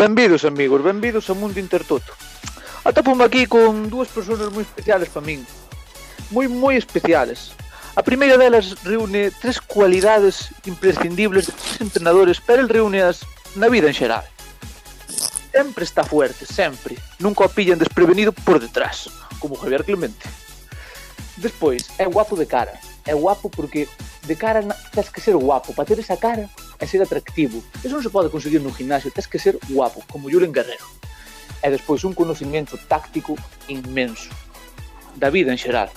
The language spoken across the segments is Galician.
Benvidos, amigos, benvidos ao Mundo Intertoto. Atopome aquí con dúas persoas moi especiales para min. Moi, moi especiales. A primeira delas reúne tres cualidades imprescindibles dos entrenadores, pero el reúneas na vida en xeral. Sempre está fuerte, sempre. Nunca o pillan desprevenido por detrás, como Javier Clemente. Despois, é guapo de cara. É guapo porque de cara tens que ser guapo. Para ter esa cara, e ser atractivo. Eso non se pode conseguir nun gimnasio, tens que ser guapo, como Julen Guerrero. E despois un conocimiento táctico inmenso da vida en xeral.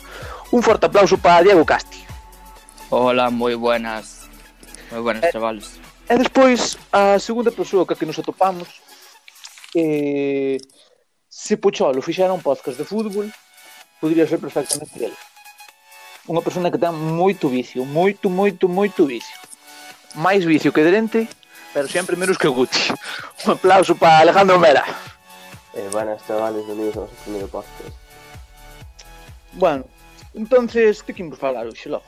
Un forte aplauso para Diego Casti. Hola, moi buenas. Moi buenas, e, chavales. E despois, a segunda persoa que, que nos atopamos eh, se Pocholo fixera un podcast de fútbol podría ser perfectamente ele. Unha persona que ten moito vicio, moito, moito, moito vicio máis vicio que Drente, pero sempre menos que Guti. Un aplauso para Alejandro Mera. Eh, buenas chavales, bienvenidos a noso primeiro podcast. Bueno, entonces, de que imos falar hoxe, logo?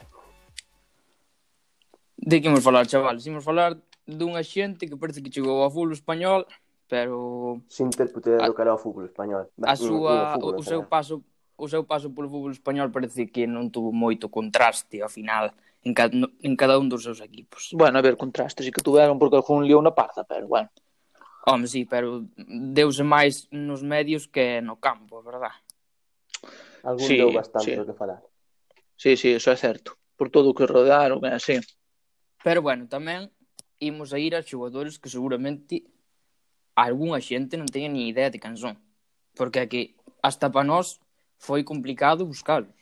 De que imos falar, chavales? Imos falar dunha xente que parece que chegou ao fútbol español, pero... Sin ter puteira do cara ao fútbol español. A súa, o, o seu paso o seu paso polo fútbol español parece que non tuvo moito contraste ao final en, ca, en cada un dos seus equipos. Bueno, a ver, contrastes e que tuveron porque algún lío na parza, pero bueno. Home, sí, pero deuse máis nos medios que no campo, verdad? Algún sí, deu bastante sí. que falar. Sí, sí, eso é certo. Por todo o que rodaron, é así. Pero bueno, tamén imos a ir a xogadores que seguramente algunha xente non teña ni idea de canción. Porque aquí, hasta para nós, foi complicado buscalo.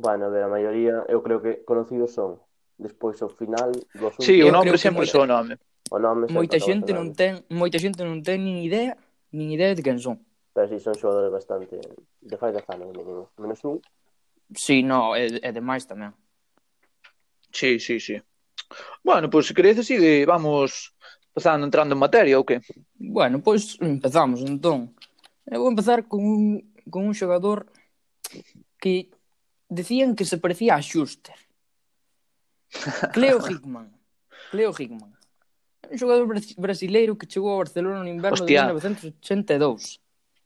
Bueno, a ver, a maioría, eu creo que conocidos son. Despois, ao final... Dos asunto, sí, o nome sempre moita... o nome. O nome moita xente non ten, moita xente non ten nin idea, nin idea de quen son. Pero si, sí, son xogadores bastante... De fai de fano mínimo. Menos un. Sí, no, eh, é, é demais eh, tamén. Sí, sí, sí. Bueno, pois pues, se queréis así de eh, vamos pasando entrando en materia ou que? Bueno, pois pues, empezamos entón. Eu vou empezar con un, con un xogador que decían que se parecía a Schuster. Cleo Hickman. Cleo Hickman. Un xogador brasileiro que chegou ao Barcelona no inverno Hostia. de 1982.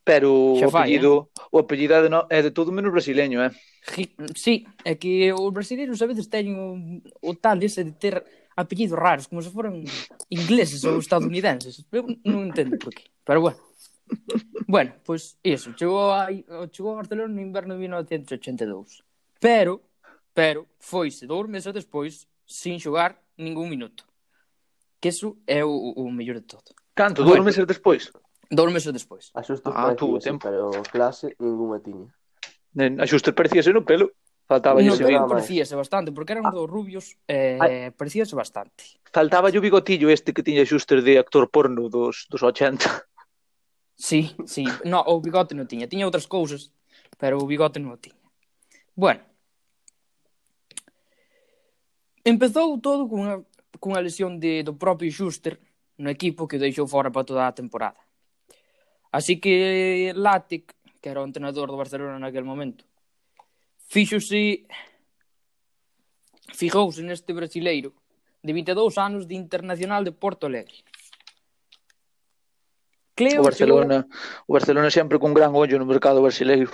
Pero Xa o fai, apellido, eh? o apellido é de, no, é de todo menos brasileño, eh? Hick, sí, é que os brasileiros a veces teñen o, o tal ese de ter apellidos raros, como se foran ingleses ou estadounidenses. Eu non entendo por qué, pero bueno. Bueno, pois pues, iso, chegou, a, chegou a Barcelona no inverno de 1982. Pero, pero, foise dous meses despois sin xogar ningún minuto. Que eso é o, o mellor de todo. Canto? Dous bueno, meses despois? Dous meses despois. Axustes ah, parecía sen tempo. pero clase ninguna tiña. Nen, axustes parecíase no pelo. Faltaba no, pelo parecíase bastante, porque eran dos rubios, eh, Ay. parecíase bastante. Faltaba o bigotillo este que tiña xustes de actor porno dos, dos 80. Sí, sí. No, o bigote non tiña. Tiña outras cousas, pero o bigote non o tiña. Bueno, Empezou todo cunha, cunha lesión de, do propio Schuster no equipo que o deixou fora para toda a temporada. Así que Latic, que era o entrenador do Barcelona naquele momento, fixose fijouse neste brasileiro de 22 anos de Internacional de Porto Alegre. Cleo o Barcelona, chegou... o Barcelona sempre cun gran ollo no mercado brasileiro.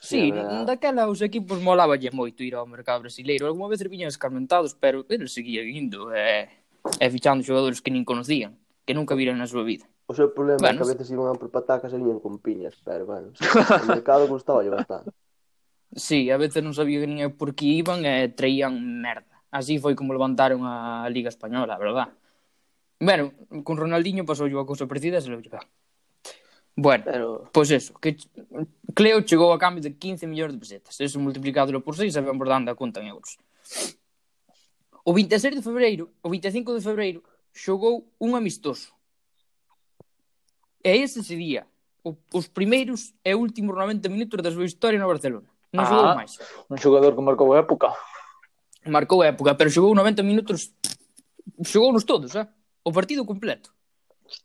Sí, sí daquela os equipos molaballe moito ir ao mercado brasileiro. Alguma vez viñan escarmentados, pero eles seguían indo e, e fichando xogadores que nin conocían, que nunca viran na súa vida. O seu problema bueno, é que a veces iban por patacas e viñan con piñas, pero bueno, o mercado gustaba bastante. Sí, a veces non sabía que nin por que iban e traían merda. Así foi como levantaron a Liga Española, a verdad? Bueno, con Ronaldinho pasou a cousa parecida e se lo llevaron. Bueno, Pero... pois eso, que Cleo chegou a cambio de 15 millóns de pesetas. Eso multiplicado por 6, sabemos por dando a conta en euros. O 26 de febreiro, o 25 de febreiro, xogou un amistoso. E ese sería o, os primeiros e últimos 90 minutos da súa historia no Barcelona. Non ah, xogou máis. Un xogador que marcou época. Marcou época, pero xogou 90 minutos. Xogou nos todos, eh? o partido completo.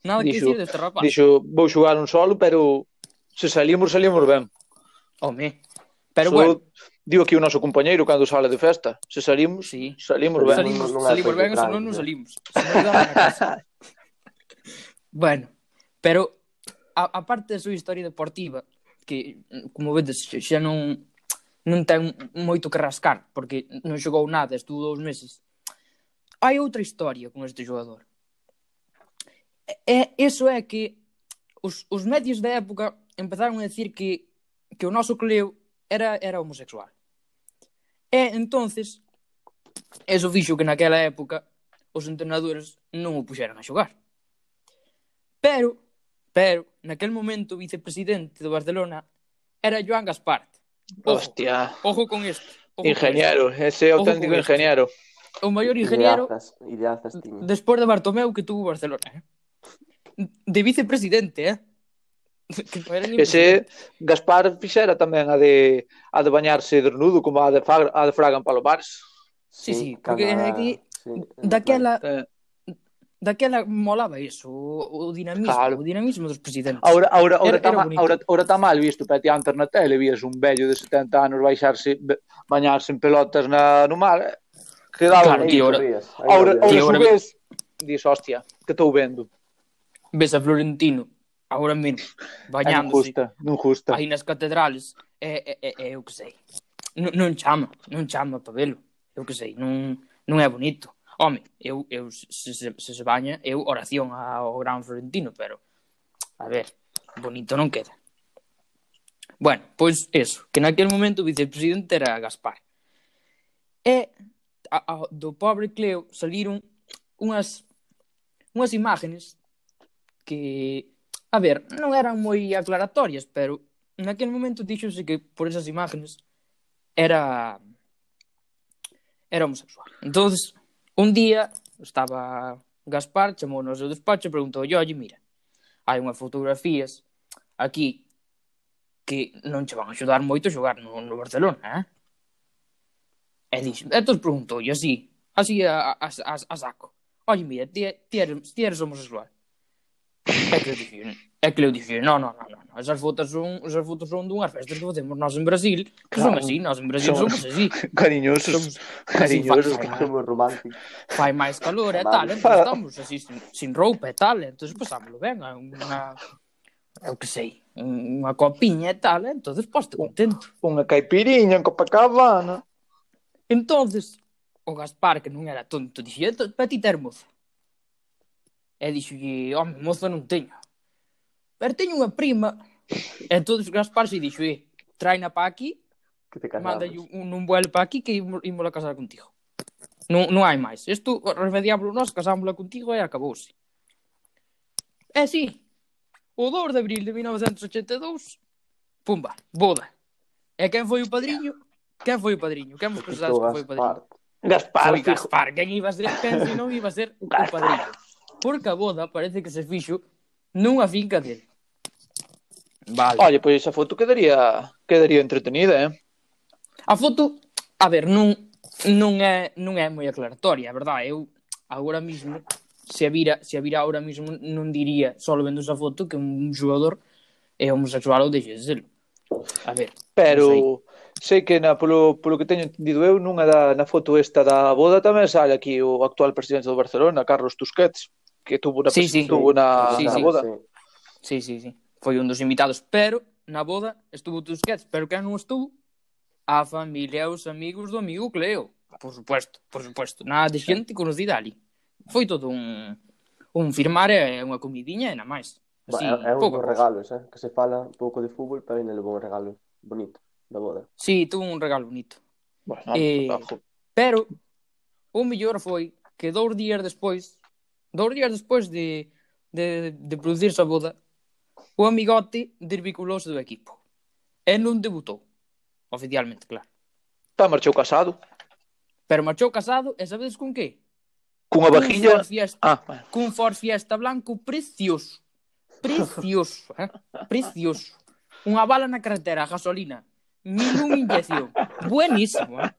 Nada dixo, que dicir deste rapaz. Dixo, vou xogar un solo, pero se salimos, salimos ben. Home. Pero so, bueno. Digo que o noso compañeiro cando sale de festa, se salimos, sí. salimos ben. Salimos, non salimos ben, se non, non salimos. bueno, pero a, a parte da súa historia deportiva, que, como vedes, xa non non ten moito que rascar, porque non xogou nada, estuvo dous meses. Hai outra historia con este xogador é, iso é que os, os medios da época empezaron a decir que, que o noso Cleo era, era homosexual. E entonces eso fixo que naquela época os entrenadores non o puxeran a xogar. Pero, pero, naquel momento o vicepresidente do Barcelona era Joan Gaspar. Ojo, Hostia. Ojo con isto. Ojo ingeniero, con ese auténtico ingeniero. Este. O maior ingeniero ideazas, ideazas, despois de Bartomeu que tuvo Barcelona. Eh? de vicepresidente, eh? Que non era Ese Gaspar fixera tamén a de a de bañarse dernudo como a de Fag a de Fraga en Palomares. Sí, sí, sí porque cada... aquí sí, daquela eh. daquela molaba iso, o, o dinamismo, claro. o dinamismo dos presidentes. Ahora ahora ahora era, era ahora, ahora está mal visto, peti antes na tele vías un vello de 70 anos baixarse bañarse en pelotas na no mar. Eh? que daba claro, ahí, tío, ahora, ahora, ahora, ahora, ahora, ahora, ahora, ahora, ahora, ahora, ahora, ahora, ahora, ves a Florentino agora mesmo ah, bañándose non justa, non justa. aí nas catedrales. É, é, é, é eu que sei. Non, non chama, non chama para velo eu que sei, non, non é bonito. Home, eu, eu se, se, se, se baña eu oración ao gran Florentino pero, a ver bonito non queda. Bueno, pois eso, que naquel momento o vicepresidente era Gaspar. E a, a, do pobre Cleo saliron unhas unhas imágenes que, a ver, non eran moi aclaratorias, pero naquel momento díxose que por esas imágenes era era homosexual. Entonces, un día estaba Gaspar, chamou ao seu despacho e preguntou, oye, mira, hai unhas fotografías aquí que non che van a axudar moito xogar no, no Barcelona, eh? E dixo, entón preguntou, e así, así a, a, a, a saco, oye, mira, ti, ti, eres, ti eres homosexual. É que eu devia. É que eu devia. Não, não, não. não. As fotos são, são de umas festas que fazemos nós em Brasil. Que claro. são assim, nós em Brasil somos, somos assim. Carinhosos. Somos, assim, carinhosos, assim, somos românticos. Faz mais calor, é tal. Então estamos assim, sem, sem roupa, é tal. Então passámos bem. É uma, é eu que sei. Uma copinha e tal. Então depois estou contente. Uma caipirinha, um Copacabana. Então, o Gaspar, que não era tonto, dizia: para ti, termoço. e dixolle, home, moza non teño. Pero teño unha prima. E entón Gaspar se dixo, eh, traina pa aquí, manda un, un vuelo pa aquí que imos, imos a casar contigo. Non, non hai máis. Isto remediámoslo nós, casámosla contigo e acabouse. E si, o 2 de abril de 1982, pumba, boda. E quen foi o padriño? Quen foi o padriño? Quen vos pensades que foi o padriño? Gaspar. Foi Gaspar. Quen iba a ser? Quen se non iba a ser o padriño? porque a boda parece que se fixo nunha finca dele. Vale. Oye, pois esa foto quedaría quedaría entretenida, eh? A foto, a ver, non non é non é moi aclaratoria, a verdade. Eu agora mesmo se a vira, se a vira agora mesmo non diría só vendo esa foto que un xogador é homosexual ou deixe de serlo. A ver. Pero sei. sei que na polo, polo que teño entendido eu, nunha da na foto esta da boda tamén sale aquí o actual presidente do Barcelona, Carlos Tusquets que tuvo una, sí, sí. Tuvo na, sí, na sí, boda. Sí. sí, sí, sí. Foi un dos invitados, pero na boda estuvo Tusquets, pero quen non estuvo? A familia e os amigos do amigo Cleo. Por supuesto, por supuesto. Nada de xente conocida ali. Foi todo un, un firmar e unha comidinha e nada máis. Así, é, é un pouco regalos, eh? que se fala un pouco de fútbol, pero ainda levou un regalo bonito da boda. Sí, tuvo un regalo bonito. Bueno, eh, pero o mellor foi que dous días despois dous días despois de, de, de producirse a boda, o amigote desvinculouse do equipo. E non debutou. Oficialmente, claro. Está marchou casado. Pero marchou casado e sabedes con que? Cunha vajilla... Cun Ford Fiesta, ah, bueno. cun Ford Fiesta blanco precioso. Precioso, eh? Precioso. Unha bala na carretera, gasolina. Mil un inyección. Buenísimo, eh?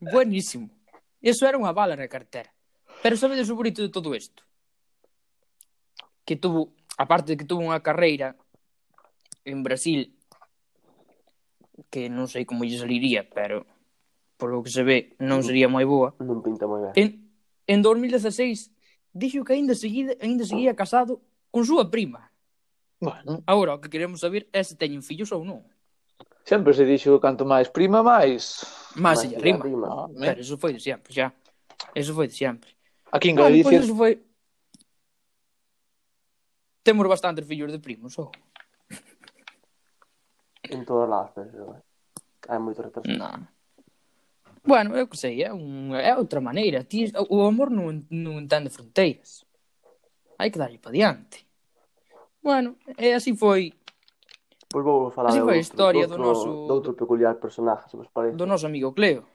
Buenísimo. Eso era unha bala na carretera. Pero sabedes o bonito de todo isto? Que tuvo, aparte de que tuvo unha carreira en Brasil que non sei como lle saliría, pero por lo que se ve non sería moi boa. Non pinta moi ben. En, en 2016 dixo que aínda seguida, aínda seguía casado con súa prima. Bueno. Agora, o que queremos saber é se teñen fillos ou non. Sempre se dixo que canto máis prima, máis... Máis se rima. Ah, rima. Pero iso foi de sempre, xa. Eso foi de sempre. Aquí en Galicia... Bueno, pois foi... Temos bastantes fillos de primos, ou? En todas as persoas. Hai moito retraso. Non. Bueno, eu que sei, é, un, é outra maneira. Ti, o amor non, non entende fronteiras. Hai que darlle pa diante. Bueno, e así foi. Pois vou falar así foi a historia do, outro, do noso... Do outro peculiar personaje, se vos parece. Do noso amigo Cleo.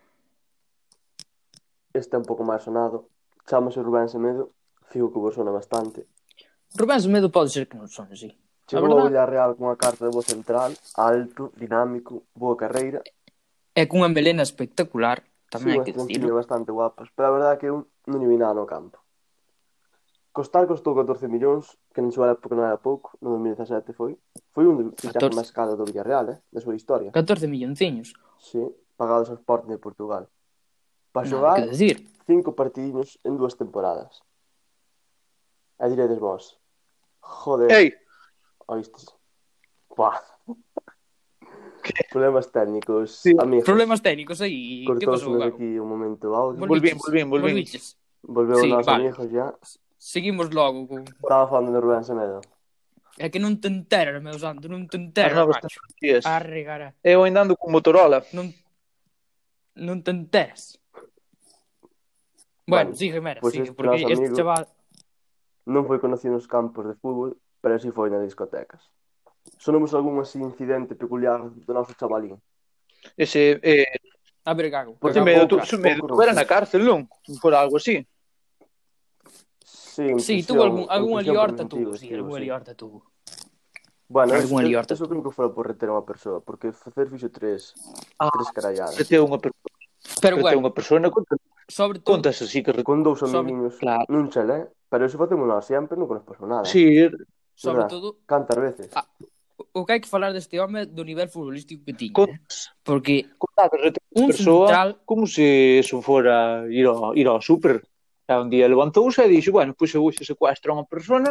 Este é un pouco máis sonado chamase Rubén Semedo, figo que vos sona bastante. Rubén Semedo pode ser que non son así. Chegou a verdad... Real cunha carta de voz central, alto, dinámico, boa carreira. E cunha melena espectacular, tamén sí, hai que dicirlo. bastante guapas, pero a verdade é que eu non lle vi nada no campo. Costar costou 14 millóns, que non xogara porque non era pouco, no 2017 foi. Foi un fichaje máis caro do Villarreal, eh, da súa historia. 14 millónciños. Sí, pagados ao Sporting de Portugal para xogar que decir. cinco partidiños en dúas temporadas. E diredes vos. Joder. Ei. oístes, Buah. Problemas técnicos, sí. amigos. Problemas técnicos aí. Que pasou, aquí un momento o audio. Volvín, volvín, volvín. Volviches. Volveu sí, aos vale. amigos ya. Seguimos logo. Con... Estaba falando de Rubén Semedo. É que non te enteras, meu santo, non te enteras, macho. Arre, cara. Eu andando con Motorola. Non, non te enteras. Bueno, vale. sigue, Mera, pues sigue, este porque este chaval... Non foi conocido nos campos de fútbol, pero si sí foi nas discotecas. Sonamos algún así incidente peculiar do noso chavalín. Ese, eh... A ver, Gago. Por me medo, tú, me medo, era na cárcel, non? Por algo así. Sí, sí tuvo algún, algún aliorta tuvo, sí, algún aliorta tuvo. Bueno, algún eso, aliorta eso creo que foi por reter unha persoa, porque facer fixo tres, ah, tres caralladas. Reter unha persoa. Pero, pero bueno. unha persoa contra Sobre todo... Contas así que recondouse a sobre... amiguinhos claro. nun chalé, eh. pero se facemos nada sempre non nos pasou nada. Sí, sobre verdad? todo... Cantas veces. Ah, o que hai que falar deste home do nivel futbolístico que tiña. Con... Eh, porque Contate, un persoa, central... Como se eso fora ir ao, ir ao super. E un día levantouse e dixo, bueno, pois pues, eu hoxe secuestro a unha persona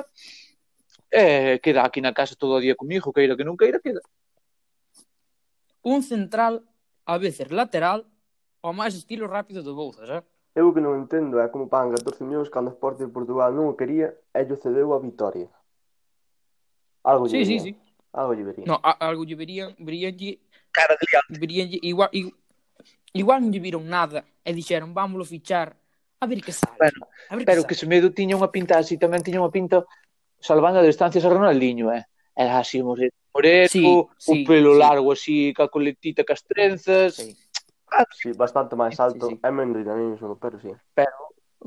e queda aquí na casa todo o día comigo, queira que non queira, queda. Un central, a veces lateral, ao máis estilo rápido do Bouza, xa? Eu o que non entendo é eh, como pagan 14 millóns cando o Sporting de Portugal non o quería e lle cedeu a Vitoria. Algo sí, sí, sí. Algo lle vería. No, a, algo lle verían, veríanlle... Cara de veríanlle, igual, igual, igual non lle viron nada e dixeron, vámoslo fichar a ver que sale. Bueno, a ver pero que, que Semedo tiña unha pinta así, tamén tiña unha pinta salvando a distancias a Ronaldinho, eh? eh ah, Era así, moreno, moreno sí, sí, pelo sí. largo así, ca coletita, cas trenzas... Sí Sí, bastante máis alto. Sí, sí. É menos dinamismo, pero sí. Pero,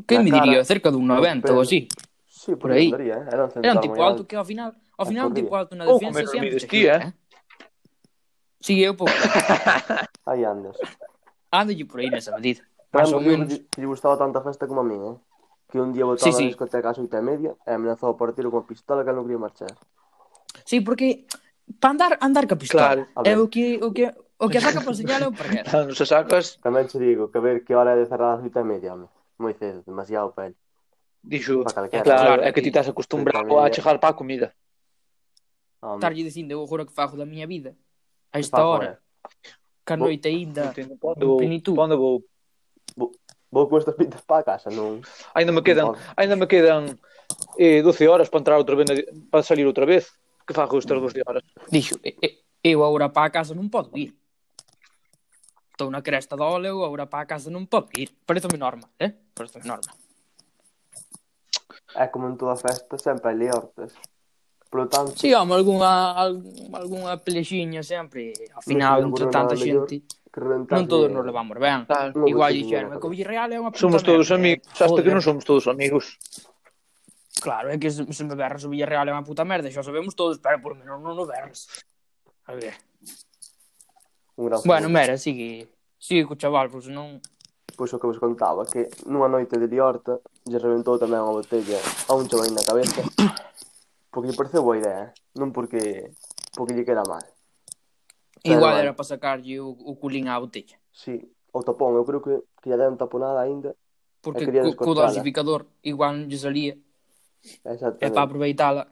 que me diría? Cerca dun 90 ou así. Sí, por, por aí. Andaría, eh? Era un, era un tipo alto que ao final, ao final un tipo alto na defensa oh, sempre. Mides, eh? Sí, eu pouco. aí andas. Andolle por aí nesa medida. Más ou menos. Lle gustaba tanta festa como a mí, eh? Que un día botaba sí, sí. a discoteca ás oito e media e amenazou o portero con pistola que non quería marchar. Sí, porque para andar andar ca pistola claro. é eh, o que o que O que saca por señalo porque... Non se sacas... Tamén che digo que a ver que hora é de cerrar as oito e media, home. Moi cedo, demasiado para ele. Dixo, é claro, é que ti estás acostumbrado a chegar para a comida. Estarlle dicindo, eu juro que fago da miña vida. A esta hora. Eh. Que a noite ainda. Pondo, pondo vou. Vou con estas pintas para casa, non... Ainda me quedan, ainda me quedan eh, 12 horas para entrar outra vez, para salir outra vez. Que fago estas 12 horas? Dixo, eu agora para a casa non podo ir estou na cresta do óleo, agora para a casa non podo ir. Parece-me normal, eh? Parece-me normal. É como en toda festa, sempre hai liortes. Por tanto... Si, sí, home, alguna, algunha pelexiña sempre, ao final, no entre tanta xente... Non todos nos levamos ben. Tal, claro, Igual dixerme que o Villarreal é unha puta Somos todos merda, amigos, eh? hasta que non somos todos amigos. Claro, é que se me berras o Villarreal é unha puta merda, xa sabemos todos, pero por menos non o berras. A ver. Un gran bueno, mera, sigue, sigue co chaval, pois non... Pois o que vos contaba, que nunha noite de Liorta lle reventou tamén unha botella a un chaval na cabeza porque lle pareceu boa idea, non porque porque lle queda mal. Pero Igual era para sacarlle o, o culín á botella. Sí, o tapón, eu creo que, que lle deron taponada aínda porque co, co dosificador igual non lle salía. É para aproveitala.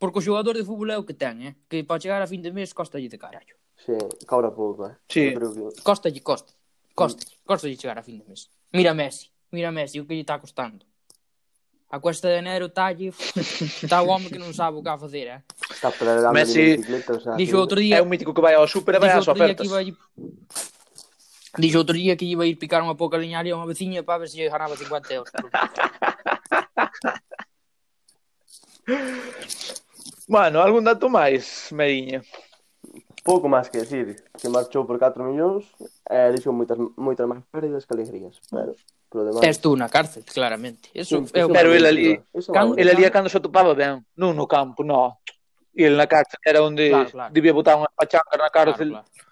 Porque o xogador de fútbol é o que ten, eh? que para chegar a fin de mes costa de carallo. Sí, cobra pouco, eh? Sí. Creo que... Costa lle costa. Costa, mm. costa lle chegar a fin de mes. Mira Messi, mira Messi, o que lle está costando. A cuesta de enero está allí, está o home que non sabe o que a facer, eh? Está pedalando Messi... bicicleta, o sea, Dixo outro día... É un mítico que vai ao super e vai ás ofertas. Dixo vai... Dixo outro día que iba a ir picar unha pouca liñaria a unha veciña para ver se lle ganaba 50 euros. bueno, algún dato máis, Meriña? pouco máis que decir, que marchou por 4 millóns e eh, dixo moitas, moitas máis pérdidas que alegrías, pero... Pero demais... Tens tú na cárcel, claramente. Eso, sí, eu, pero el ali, ele ali cando se topaba ben, non no campo, no. E ele na cárcel era onde claro, claro. debía botar unha pachanga na cárcel. Claro, claro.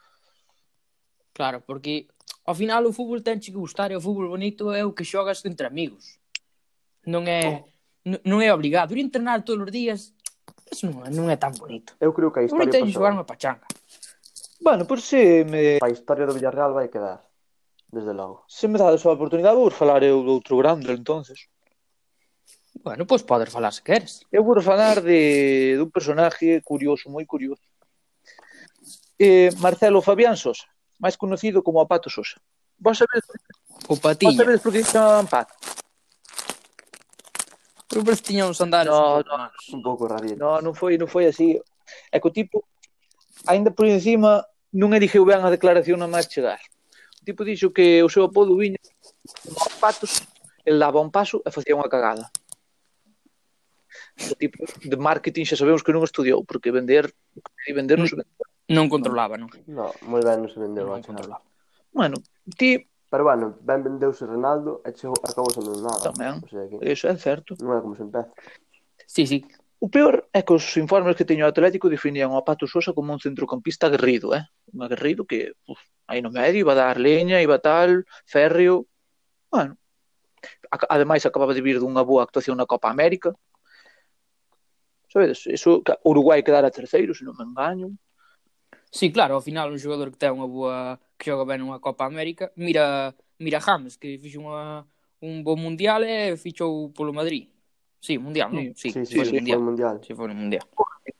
claro, porque ao final o fútbol ten que gustar e o fútbol bonito é o que xogas entre amigos. Non é... Oh non é obrigado ir entrenar todos os días Eso non, non é tan bonito. Eu creo que a historia... Bonito é xogar unha pachanga. Bueno, por se me... A historia do Villarreal vai quedar, desde logo. Se me dades a oportunidade, vou falar eu do outro grande, entonces. Bueno, pois pues podes falar se queres. Eu vou falar de, dun personaje curioso, moi curioso. Eh, Marcelo Fabián Sosa, máis conocido como Apato Sosa. Vos sabedes. O Patiño. Vos sabedes por que se chamaban Pato? Pero parece que tiña uns andares no, un pouco, no, un pouco radiante. No, non foi, non foi así. É que o tipo, aínda por encima, non eligiu ben a declaración a máis chegar. O tipo dixo que o seu apodo viña os patos, el daba un paso e facía unha cagada. O tipo de marketing xa sabemos que non estudiou, porque vender, vender non se vendeu. Non controlaba, non? No, moi ben non se vendeu. Non controlaba. Bueno, ti Pero bueno, ben vendeuse Ronaldo e chegou, acabou sendo nada. Tamén, o sea, que... eso é certo. Non é como se empeza. Sí, sí. O peor é que os informes que teño o Atlético definían o Pato Sosa como un centrocampista aguerrido, eh? Un aguerrido que, uf, aí no medio, iba a dar leña, iba tal, férreo... Bueno, ademais acababa de vir dunha boa actuación na Copa América. Sabedes, eso, Uruguai quedara terceiro, se non me engaño. Sí, claro, ao final un xogador que ten unha boa que xoga ben unha Copa América. Mira, mira James, que fixo unha, un bo Mundial e fichou polo Madrid. Sí, Mundial, non? Sí, sí, sí, foi sí, mundial. mundial. Sí, foi Mundial.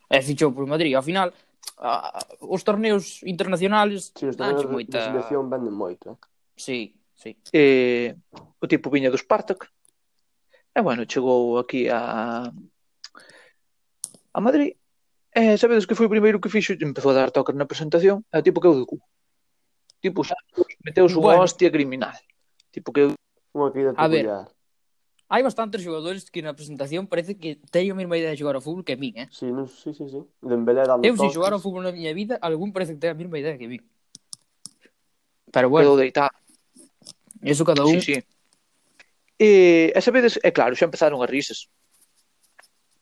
E fichou polo Madrid. Ao final, a, os torneos internacionales sí, os torneos de, moita... de selección venden moito. Eh? Sí, sí. Eh, o tipo viña do Spartak. E, bueno, chegou aquí a a Madrid. E sabedes que foi o primeiro que fixo? Empezou a dar toques na presentación. É o tipo que eu do cu tipo, xa meteu su bueno. hostia criminal. Tipo que... Unha que a ver, hai bastantes xogadores que na presentación parece que teño a mesma idea de xogar ao fútbol que min, eh? Sí, no, sí, sí, sí. Dembélé dando Eu, se xogar ao fútbol na miña vida, algún parece que ten a mesma idea que min. Pero bueno. Pero deitado. Eso cada un. Sí, sí. E, e sabedes, é claro, xa empezaron as risas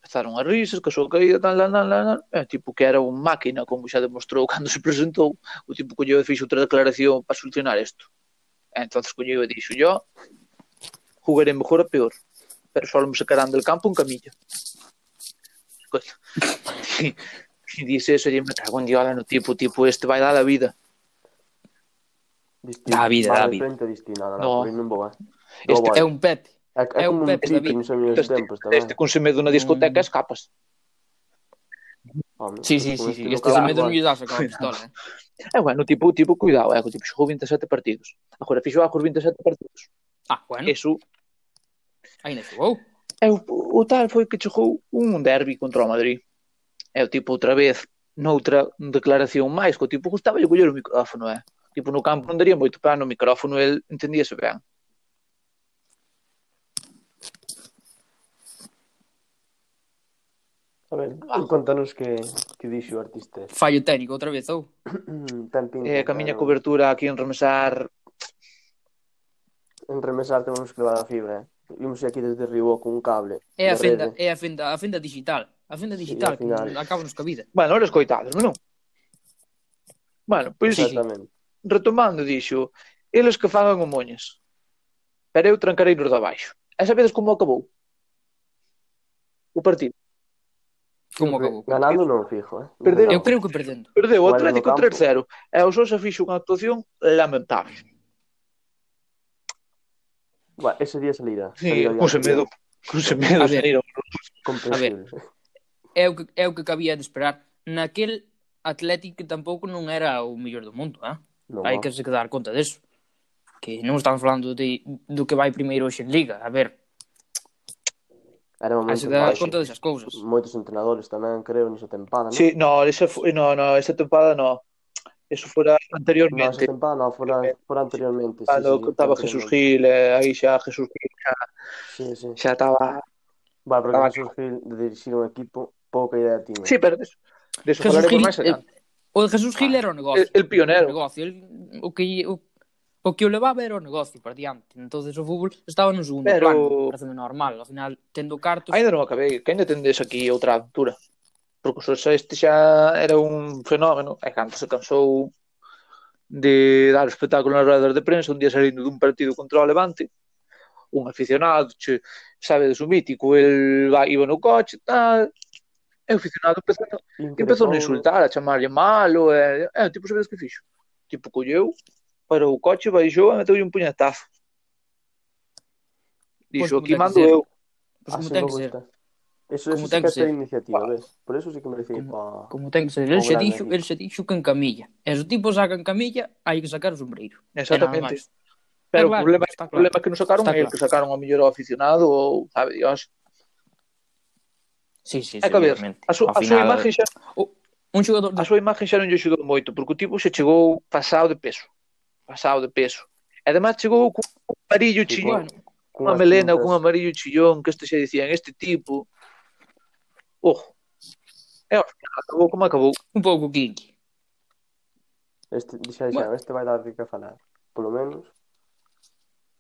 empezaron a risas, que a súa caída, tal, tal, tal, tal, e eh, tipo que era un máquina, como xa demostrou cando se presentou, o tipo colleu e fixo outra declaración para solucionar isto. E entonces colleu e dixo, yo jugaré mejor ou peor, pero só me sacarán del campo un camilla. Coño. E dice eso, e me cago en diola no tipo, tipo, este vai dar a vida. Dá a vida, dá a vida. Distinto, distinto, no, pois eh. no, no, no, no, no, no, no, no, no, no, no, É, é, é como un Pepe nos meus tempos tamén. Este con medo na discoteca mm. escapas. Home, sí, sí, sí, sí. Este se medo non lle das a pistola. Eh? É, bueno, tipo, tipo, cuidado, é, tipo, xogou 27 partidos. Agora fixo agos 27 partidos. Ah, bueno. Eso. Ainda xogou. É, o, o tal foi que xogou un derbi contra o Madrid. É o tipo, outra vez, noutra declaración máis, que o tipo gustaba lle coller o micrófono, é. Tipo, no campo non daría moito para no micrófono, el entendíase ben. A ver, ah. contanos que, que dixo o artista. Fallo técnico outra vez, ou? Ten pinta, eh, camiña claro. cobertura aquí en Remesar. En Remesar temos que levar a fibra, eh? Vimos aquí desde Ribó con un cable. É a fenda, é a fenda, a fenda digital. A fenda digital, sí, que acabamos coa vida. Bueno, ahora escoitados, non? Bueno, pois pues, sí, retomando dixo, eles que fagan o moñas. Pero eu trancarei nos de abaixo. E sabedes como acabou? O partido. Como acabou? Ganando non fijo, eh? Perdeu. Eu creo que perdendo. Perdeu o Atlético 3-0 e o Sosa fixo unha actuación lamentable. Bueno, ese día salirá. Sí, cuse medo. Cuse medo a salir A ver, é o, que, é o que cabía de esperar. Naquel Atlético tampouco non era o mellor do mundo, eh? Hai que se dar conta deso. Que non estamos falando de, do que vai primeiro hoxe en Liga. A ver, Era momento, se dá conta desas cousas. Moitos entrenadores tamén, creo, nesa tempada, non? Sí, no, esa, no, no, esa tempada no. Eso fora anteriormente. No, tempada, no, fora, fora anteriormente. Sí, Cando sí, contaba Jesús Gil, eh, aí xa Jesús Gil xa, sí, sí. xa estaba... Vale, porque estaba Jesús Gil de dirixir un equipo, pouca idea tiña. Sí, pero deso, deso Jesús Gil, máis eh, O de Jesús Gil ah, era o negocio. El, el pionero. O negocio, el, o que, o o que o levaba era o negocio por diante. Entonces o fútbol estaba no segundo Pero... plano, parece normal. Ao final, tendo cartos... Ainda non acabei, que ainda tendes aquí outra aventura. Porque o este xa era un fenómeno, e cando se cansou de dar espectáculo nas rodas de prensa, un día salindo dun partido contra o Levante, un aficionado, che, sabe, de su mítico, el va, iba no coche, tal, e o aficionado empezou, empezou a insultar, a chamarlle malo, e, e o tipo sabes que fixo? O tipo colleu, parou o coche, baixou e meteu-lhe um punhetaço. Dixo, pois aqui mando eu. Pois como ah, ten que ser. Eso, como eso ten sí que ser. iniciativa, ves? Por eso sí que merecía ir pa... como ten que ser. Ele se, dixo, ele se dixo que en camilla. E os tipos sacan camilla, hai que sacar o sombreiro. Exactamente. Pero claro, o problema, claro. problema que non sacaron é claro. que sacaron ao mellor aficionado ou, sabe, Dios. Sí, sí, é que ver, a, su, a súa imaxe xa... O, un xogador de... A súa imaxe xa non lle axudou moito, porque o tipo se chegou pasado de peso pasado de peso. E además chegou cun amarillo chillón, bueno, cunha melena ou cun amarillo chillón, que isto se dicían, este tipo. Ojo. E acabou como acabou. Un pouco kinky. Este, xa, xa, bueno. este vai dar de que falar, polo menos.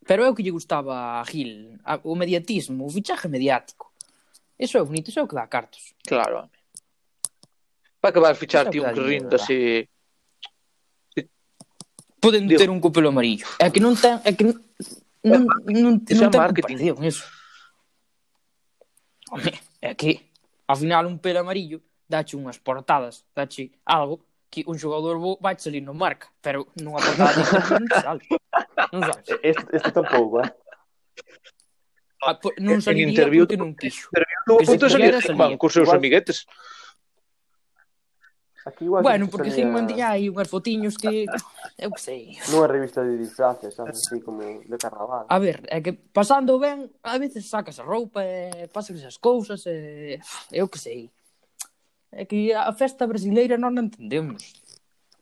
Pero é o que lle gustaba a Gil, o mediatismo, o fichaje mediático. Eso é bonito, eso é o que dá cartos. Claro, home. Para acabar fichar ti un que rinda así poden Digo, ter un copelo amarillo. É que non ten, é que non, non, non, non ten comparación eso. Home, é que ao final un pelo amarillo dache unhas portadas, dache algo que un xogador bo vai salir no marca, pero nunha portada non sale. Non sabes. Este, este tampouco, eh? Ah, non saliría en porque non quixo. Interviu, que se pudiera salir. Con seus amiguetes. Aquí igual bueno, porque salía... Hickman tiña aí unhas fotiños que... eu que sei. Nunha revista de disfraces, sabes, así como de carnaval. A ver, é que pasando ben, a veces sacas a roupa e pasas as cousas e... Eu que sei. É que a festa brasileira non a entendemos.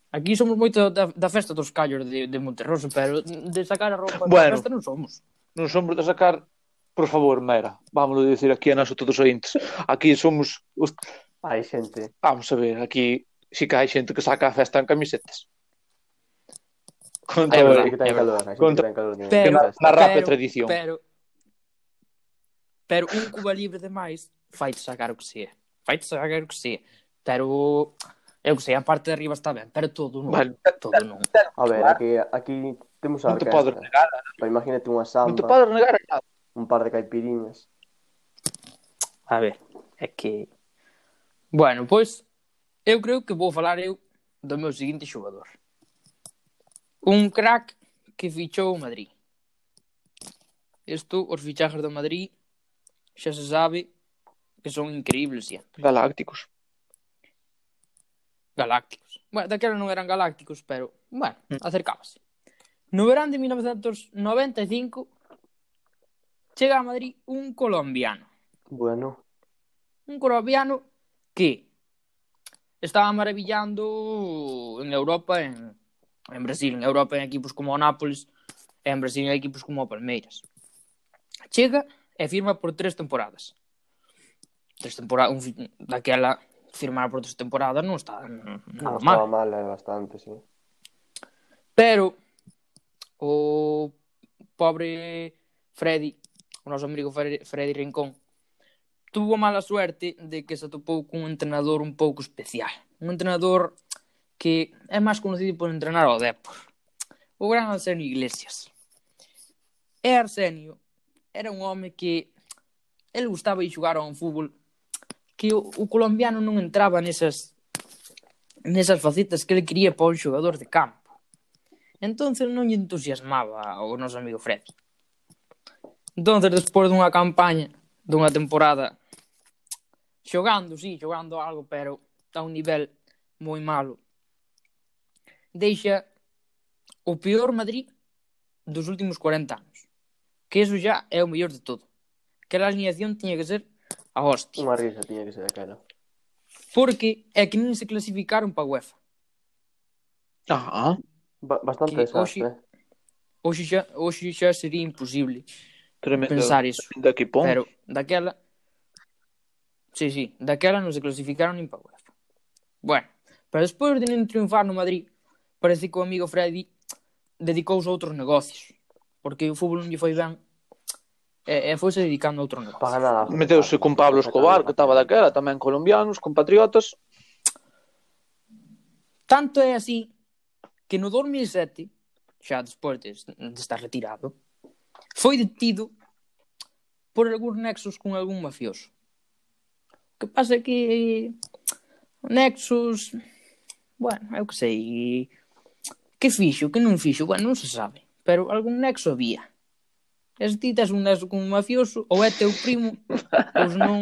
Aquí somos moito da, da festa dos callos de, de Monterroso, pero de sacar a roupa bueno, da festa non somos. Non somos de sacar, por favor, Mera, vámonos dicir aquí a nosos todos ointes. Aquí somos... Os... Hai xente. Vamos a ver, aquí sí que hai xente que saca a festa en camisetas. Con é verdade, que ten calor, contra, calor, pero, na, rap pero, tradición. Pero, pero un Cuba Libre demais fai sacar o que se é. fai sacar o que se é. Pero eu sei, a parte de arriba está ben, pero todo non, vale. todo non. A ver, aquí, aquí temos a non te podes negar. Pero imagínate unha samba. Non te podes negar a Un par de caipiriñas. A ver, é que... Bueno, pois, Eu creo que vou falar eu do meu seguinte xogador. Un crack que fichou o Madrid. Isto, os fichajes do Madrid, xa se sabe que son increíbles sempre. Galácticos. Galácticos. Bueno, daquela non eran galácticos, pero, bueno, mm. acercábase. No verán de 1995 chega a Madrid un colombiano. Bueno. Un colombiano que estaba maravillando en Europa, en, en Brasil, en Europa en equipos como o Nápoles, en Brasil en equipos como o Palmeiras. Chega e firma por tres temporadas. Tres temporadas, un, daquela firmar por tres temporadas non está nada non mal. Estaba mal, é bastante, sí. Pero o pobre Freddy, o noso amigo Freddy Rincón, tuvo mala suerte de que se atopou cun entrenador un pouco especial. Un entrenador que é máis conocido por entrenar ao Depor. O gran Arsenio Iglesias. E Arsenio era un home que ele gustaba de xogar a un fútbol que o, o colombiano non entraba nesas nesas facetas que ele quería para un xogador de campo. Entón non lle entusiasmaba o noso amigo Fred. Entón, despois dunha campaña, dunha temporada Xogando, sí, xogando algo, pero a un nivel moi malo. Deixa o peor Madrid dos últimos 40 anos. Que eso xa é o mellor de todo. Que a alineación tiña que ser a hostia. Unha risa tiña que ser aquela. Porque é que nin se clasificaron para UEFA. Ah, ba bastante que desastre. Hoxe, hoxe, xa, hoxe xa sería imposible Tremendo, pensar iso. Tremendo equipón. Pero daquela Sí, sí, daquela non se clasificaron nin para UEFA. Bueno, pero despois de non triunfar no Madrid, parece que o amigo Freddy dedicouse a outros negocios, porque o fútbol non lle foi ben e, e foise dedicando a outro negocio. Para nada. Meteuse con Pablo Escobar, que estaba daquela, tamén colombianos, compatriotas. Tanto é así que no 2007, xa despois de, de estar retirado, foi detido por algúns nexos con algún mafioso que pasa que o Nexus, bueno, eu que sei, que fixo, que non fixo, bueno, non se sabe, pero algún nexo había. E se ti tes un nexo con un mafioso, ou é teu primo, pois non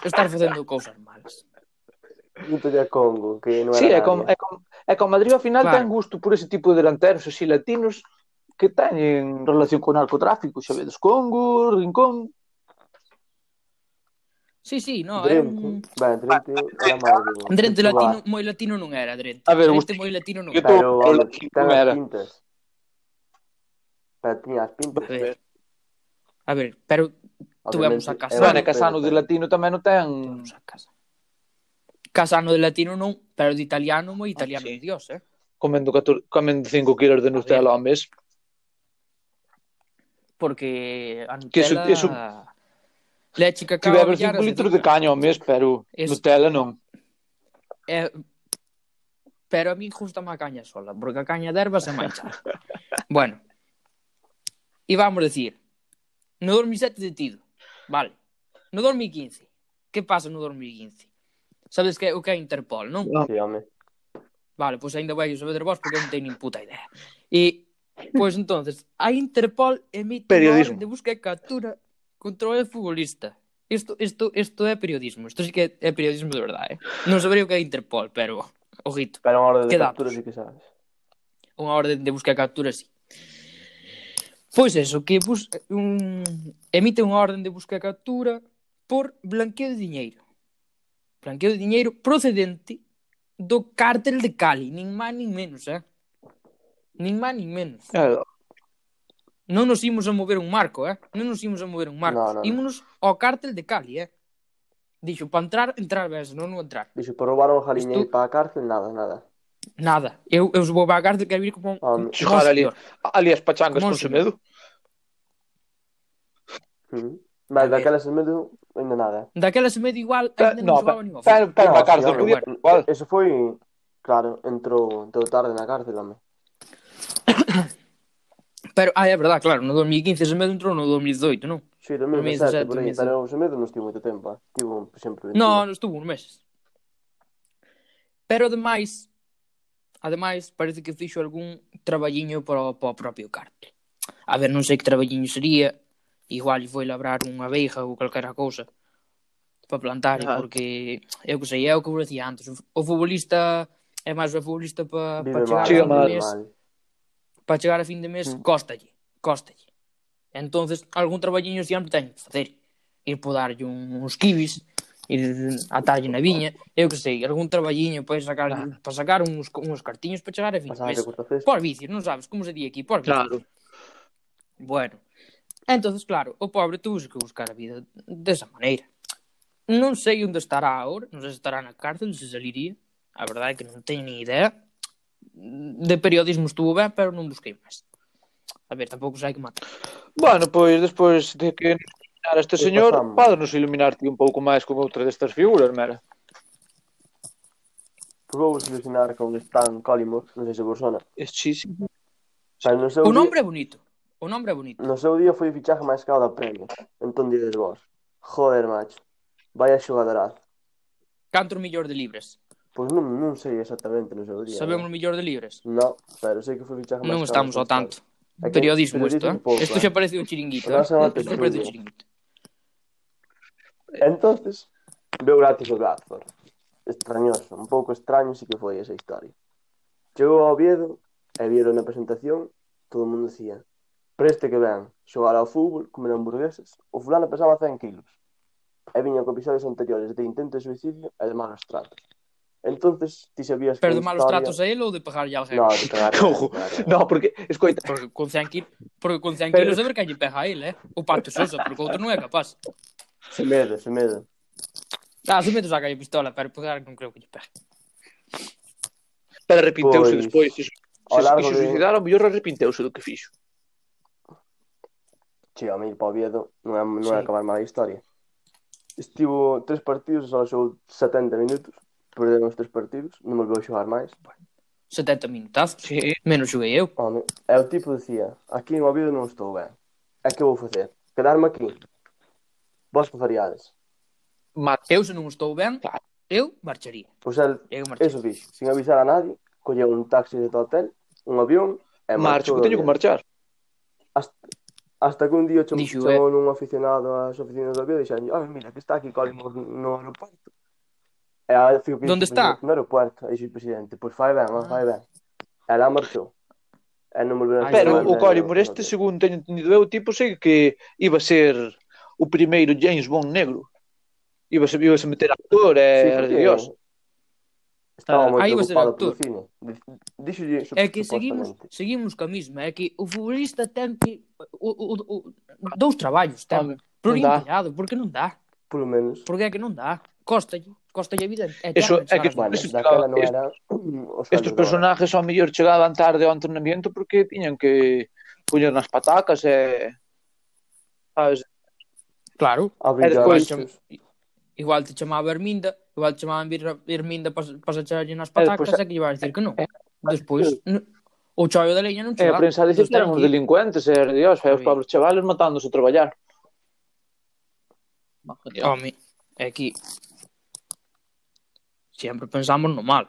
estar facendo cousas malas. Dito de Congo, que non era sí, é con, é con, é con Madrid ao final claro. ten gusto por ese tipo de delanteros así latinos que teñen relación con narcotráfico, xa vedes Congo, Rincón, Sí, sí, no, Drente. é un... Ben, Drente era ah, máis... Drente latino, moi latino non era, Drente. A ver, Drente moi latino non era. Pero, pero latino non era. As pintas. Pero tiña as pintas. A ver, a ver pero tuvemos a Casano. Bueno, Casano de latino tamén non ten... Tuvemos a casa. Casano de latino non, pero de italiano moi ah, italiano, ah, sí. dios, eh. Comendo, 4, comendo 5 kilos de Nutella ao mes. Porque a Nutella... Que eso, eso Leche que acaba Tivemos 5 litros de caña ao mes, pero es... Nutella non. É... Eh, pero a mí justa má caña sola, porque a caña de ervas é mancha. bueno, e vamos decir, no 2007 detido, vale. No 2015, que pasa no 2015? Sabes que o que é Interpol, non? Sí, home. Vale, pois ainda vai saber vos porque non teño nin puta idea. E, pois entonces, a Interpol emite Periodismo. de busca e captura controla o futbolista. Isto, isto, isto é periodismo. Isto sí que é, é periodismo de verdade. Eh? Non sabería o que é Interpol, pero... Ojito. Pero unha orde de captura sí que sabes. Unha orden de busca captura sí. Pois eso, que bus... un... emite unha orden de busca captura por blanqueo de diñeiro. Blanqueo de diñeiro procedente do cártel de Cali. Nin máis nin menos, eh? Nin máis nin menos. Claro, Non nos imos a mover un marco, eh? Non nos imos a mover un marco. No, no, Ímonos no. ao cártel de Cali, eh? Dixo, para entrar, entrar ves, non non entrar. Dixo, para roubar un jaliñe Isto... para a cárcel, nada, nada. Nada. Eu, eu vou para a cárcel, quero vir como... Um, Xogar ali, ali as pachangas con semedo. Uh -huh. Mas daquela semedo, ainda nada. Eh. Daquela semedo igual, ainda eh, non no, xogaba nin o Pero, pero na cárcel, podía... Eso foi, claro, entrou, entrou tarde na cárcel, home. Pero, ah, é verdade, claro, no 2015 Semedo entrou no 2018, non? Sí, 2017, 2017 por aí, 2017. pero o Semedo non estivo moito tempo, eh? estivo sempre... Non, non estuvo uns meses. Pero ademais, ademais, parece que fixo algún traballiño para, para o propio cartel. A ver, non sei que traballiño sería, igual foi labrar unha veiga ou calquera cousa para plantar, ah. porque eu que sei, é o que vos decía antes, o futbolista é máis o futbolista para pa chegar mal, mal para chegar a fin de mes, mm. costalle, costalle. Entonces, algún traballiño sempre teño que facer. Ir podarlle un, uns kibis, ir atarlle na viña, eu que sei, algún traballiño para sacar, claro. para sacar uns, uns cartiños para chegar a fin de mes. Por vicios, non sabes como se di aquí, por vicios. Claro. Bueno, entonces claro, o pobre tuvo que buscar a vida desa maneira. Non sei onde estará agora, non sei se estará na cárcel, se saliría. A verdade é que non teño ni idea de periodismo estuvo ben, pero non busquei máis. A ver, tampouco sei que matar. Bueno, pois despois de que iluminar este que señor, pádanos iluminarte un pouco máis con outra destas figuras, mera. Pois vou iluminar con Stan Collymore, non sei se vos sona. Eh, é chísimo. O día... nombre é bonito. O nombre é bonito. No seu día foi o fichaje máis caro da Premier. Entón dides vos. Joder, macho. Vaya a Canto millor de libres. Pois non, non sei exactamente no seu día. Sabemos o mellor de libres? No, pero sei que foi fichaje máis Non estamos ao tanto. Que, periodismo isto, eh? Pouco, isto xa ¿eh? parece un chiringuito. Isto xa ¿eh? parece un chiringuito. Entonces, veu gratis o Bradford. Extrañoso, un pouco extraño si que foi esa historia. Chegou ao Oviedo, e vieron na presentación, todo o mundo dicía, preste que ven, xogar ao fútbol, comer hamburguesas, o fulano pesaba 100 kilos. E viña con episodios anteriores de intento de suicidio e de malos tratos. Entonces, ti sabías Pero que de malos historia... tratos a él ou de pegarlle a alguén? No, de pegarlle. Ojo, no, porque, escoita... Porque con 100 kilos, porque con 100 pero... kilos é ver que lle pega a él, eh? O Pato Sosa, porque outro non é capaz. Se mede, se mede. Ah, se mede saca a pistola, pero pois pegar non creo que lle pegue. Pero arrepinteuse pois... despois, Se, Se, se, se suicidar, ao mellor arrepinteuse do que fixo. Che, a mí, para Oviedo, non é, non é sí. acabar mal a historia. Estivo tres partidos, só xou 70 minutos Perdeu os tres partidos, non volveu a xogar máis. 70 minutazos, sí. menos xoguei eu. Home, é o tipo dicía, aquí en Oviedo non estou ben. É que vou facer? Quedarme aquí. Vos que faríades? Mas eu se non estou ben, claro. eu marcharía. Pois el, eu marcharía. eso fixo, sin avisar a nadie, colleu un taxi de hotel, un avión, e marcho. Marcho, que teño que marchar. Hasta, hasta que un día chamou eh. nun un aficionado ás oficinas do avión e dixen, mira, que está aquí Colin no aeroporto E a fico que Donde está? No aeropuerto, e dixo o presidente, pois fai ben, ah. fai ben. E lá marchou. A Ai, Pero o Collymore, este segundo teño entendido eu, tipo, sei que iba a ser o primeiro James Bond negro. Iba a, se, iba a meter actor e Sí, era de porque Dios. Estaba moi aí vai preocupado polo cine. É que seguimos, seguimos ca mesma, é que o futbolista ten que o, o, o, dous traballos, ten por porque non dá. Porque é que non dá. Costalle, costalle evidente. É, Eso é que vale, eso, claro, non era estes personajes ao mellor chegaban tarde ao entrenamiento porque tiñan que poñer nas patacas e sabes? Claro. E despois igual te chamaba Herminda, igual te chamaban Herminda para echarlle nas patacas e, despois, e que lle a decir que non. Eh, despois o choio da leña non chegaba. E a prensa dice que eran uns delincuentes, e, Dios, e os pobres chavales matándose a traballar. Home, é que Sempre pensamos no mal.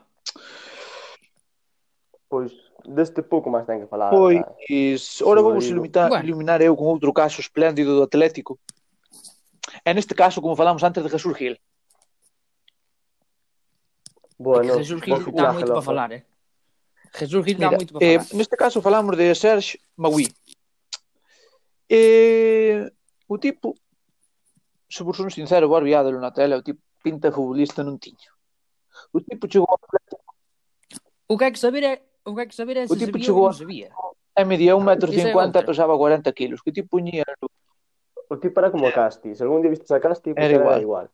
Pois deste pouco máis ten que falar. Pois, eh, ora vou iluminar, bueno. iluminar eu con outro caso espléndido do Atlético. É neste caso, como falamos antes, de Jesús Gil. Bueno, Jesús Gil dá moito para falar, eh? Jesús Gil dá moito para falar. Eh, neste caso falamos de Serge Magui. Eh, o tipo, se vos son sincero, barbiádelo na tela, o tipo pinta futbolista non tiño. O tipo chegou ao Atlético O que hai que saber é o que hai que saber é O se tipo sabía chegou ou a- non sabía. e medía 1,50m Esa é e pesaba 40 kilos. Que tipo puñía O tipo era como Casti. Se algún día viste a Casti, Era era igual. igual.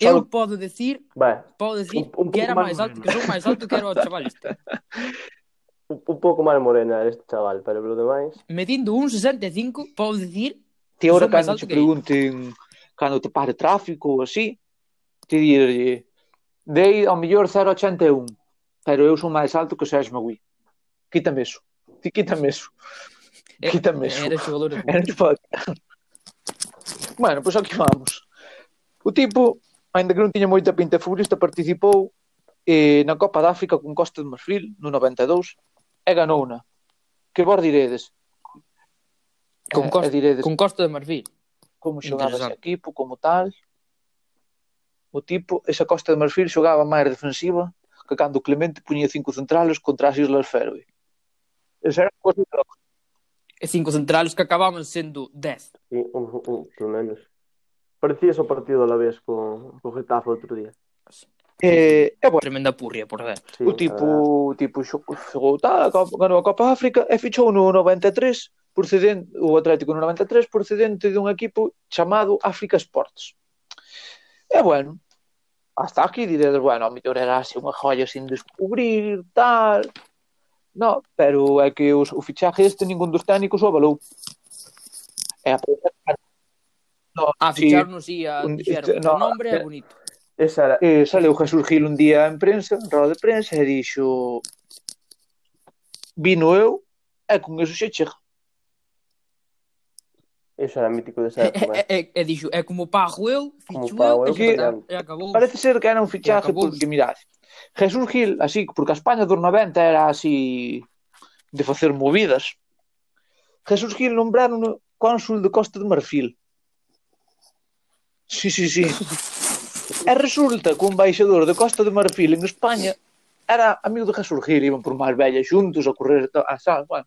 Eu Solo- podo decir, Ben, podo decir Un- un que era máis máis alto, que son máis alto que era o chaval este. un, un pouco máis morena era este chaval, pero pelo demais... Medindo 1.65, podo decir Ti ahora cando te que eu. pregunten cando te pare tráfico ou así, te dirlle Dei ao mellor 0,81, pero eu son máis alto que o Sergio Magui. Quítame eso. Ti quítame eso. Eh, quítame eso. Era xogador de fútbol. Bueno, pois pues aquí vamos. O tipo, ainda que non tiña moita pinta futbolista, participou eh, na Copa de África con Costa de Marfil no 92 e ganouna. Que vos diredes? Eh, con, costa, eh, diredes, con Costa de Marfil. Como xogaba ese equipo, como tal. O tipo, esa Costa de Marfil xogaba máis defensiva que cando Clemente puñía cinco centrales contra as Islas Feroe. Esa era cosa E cinco centrales que acababan sendo dez. Sí, un, un, un, pelo menos. Parecía o partido a la vez co, co Getafe outro día. Eh, é bueno. Tremenda purria, por ver. Sí, o tipo, o tipo xogou tal, ganou a Copa África e fichou no 93 procedente, o Atlético no 93 procedente dun equipo chamado África Sports. É bueno, hasta aquí diredes, bueno, a mellor era así unha joia sin descubrir, tal... No, pero é que os, o fichaje este ningún dos técnicos o avalou. E a no, a ficharnos sí, a un, dixeron, no, o nombre é bonito. Esa era, eh, saleu Jesús Gil un día en prensa, en roda de prensa, e dixo vino eu e con eso xe chega. Eso era mítico desa E, época. e, e dixo, é como pago eu, Como ficho pago eu, eu, e, xa está, que- e acabou. Parece ser que era un fichaje porque, mirad, Jesús Gil, así, porque a España dos 90 era así de facer movidas. Jesús Gil nombraron cónsul de Costa de Marfil. Sí, sí, sí. E resulta que un baixador de Costa de Marfil en España era amigo de Jesús Gil, iban por máis vellas xuntos a correr a sal, bueno.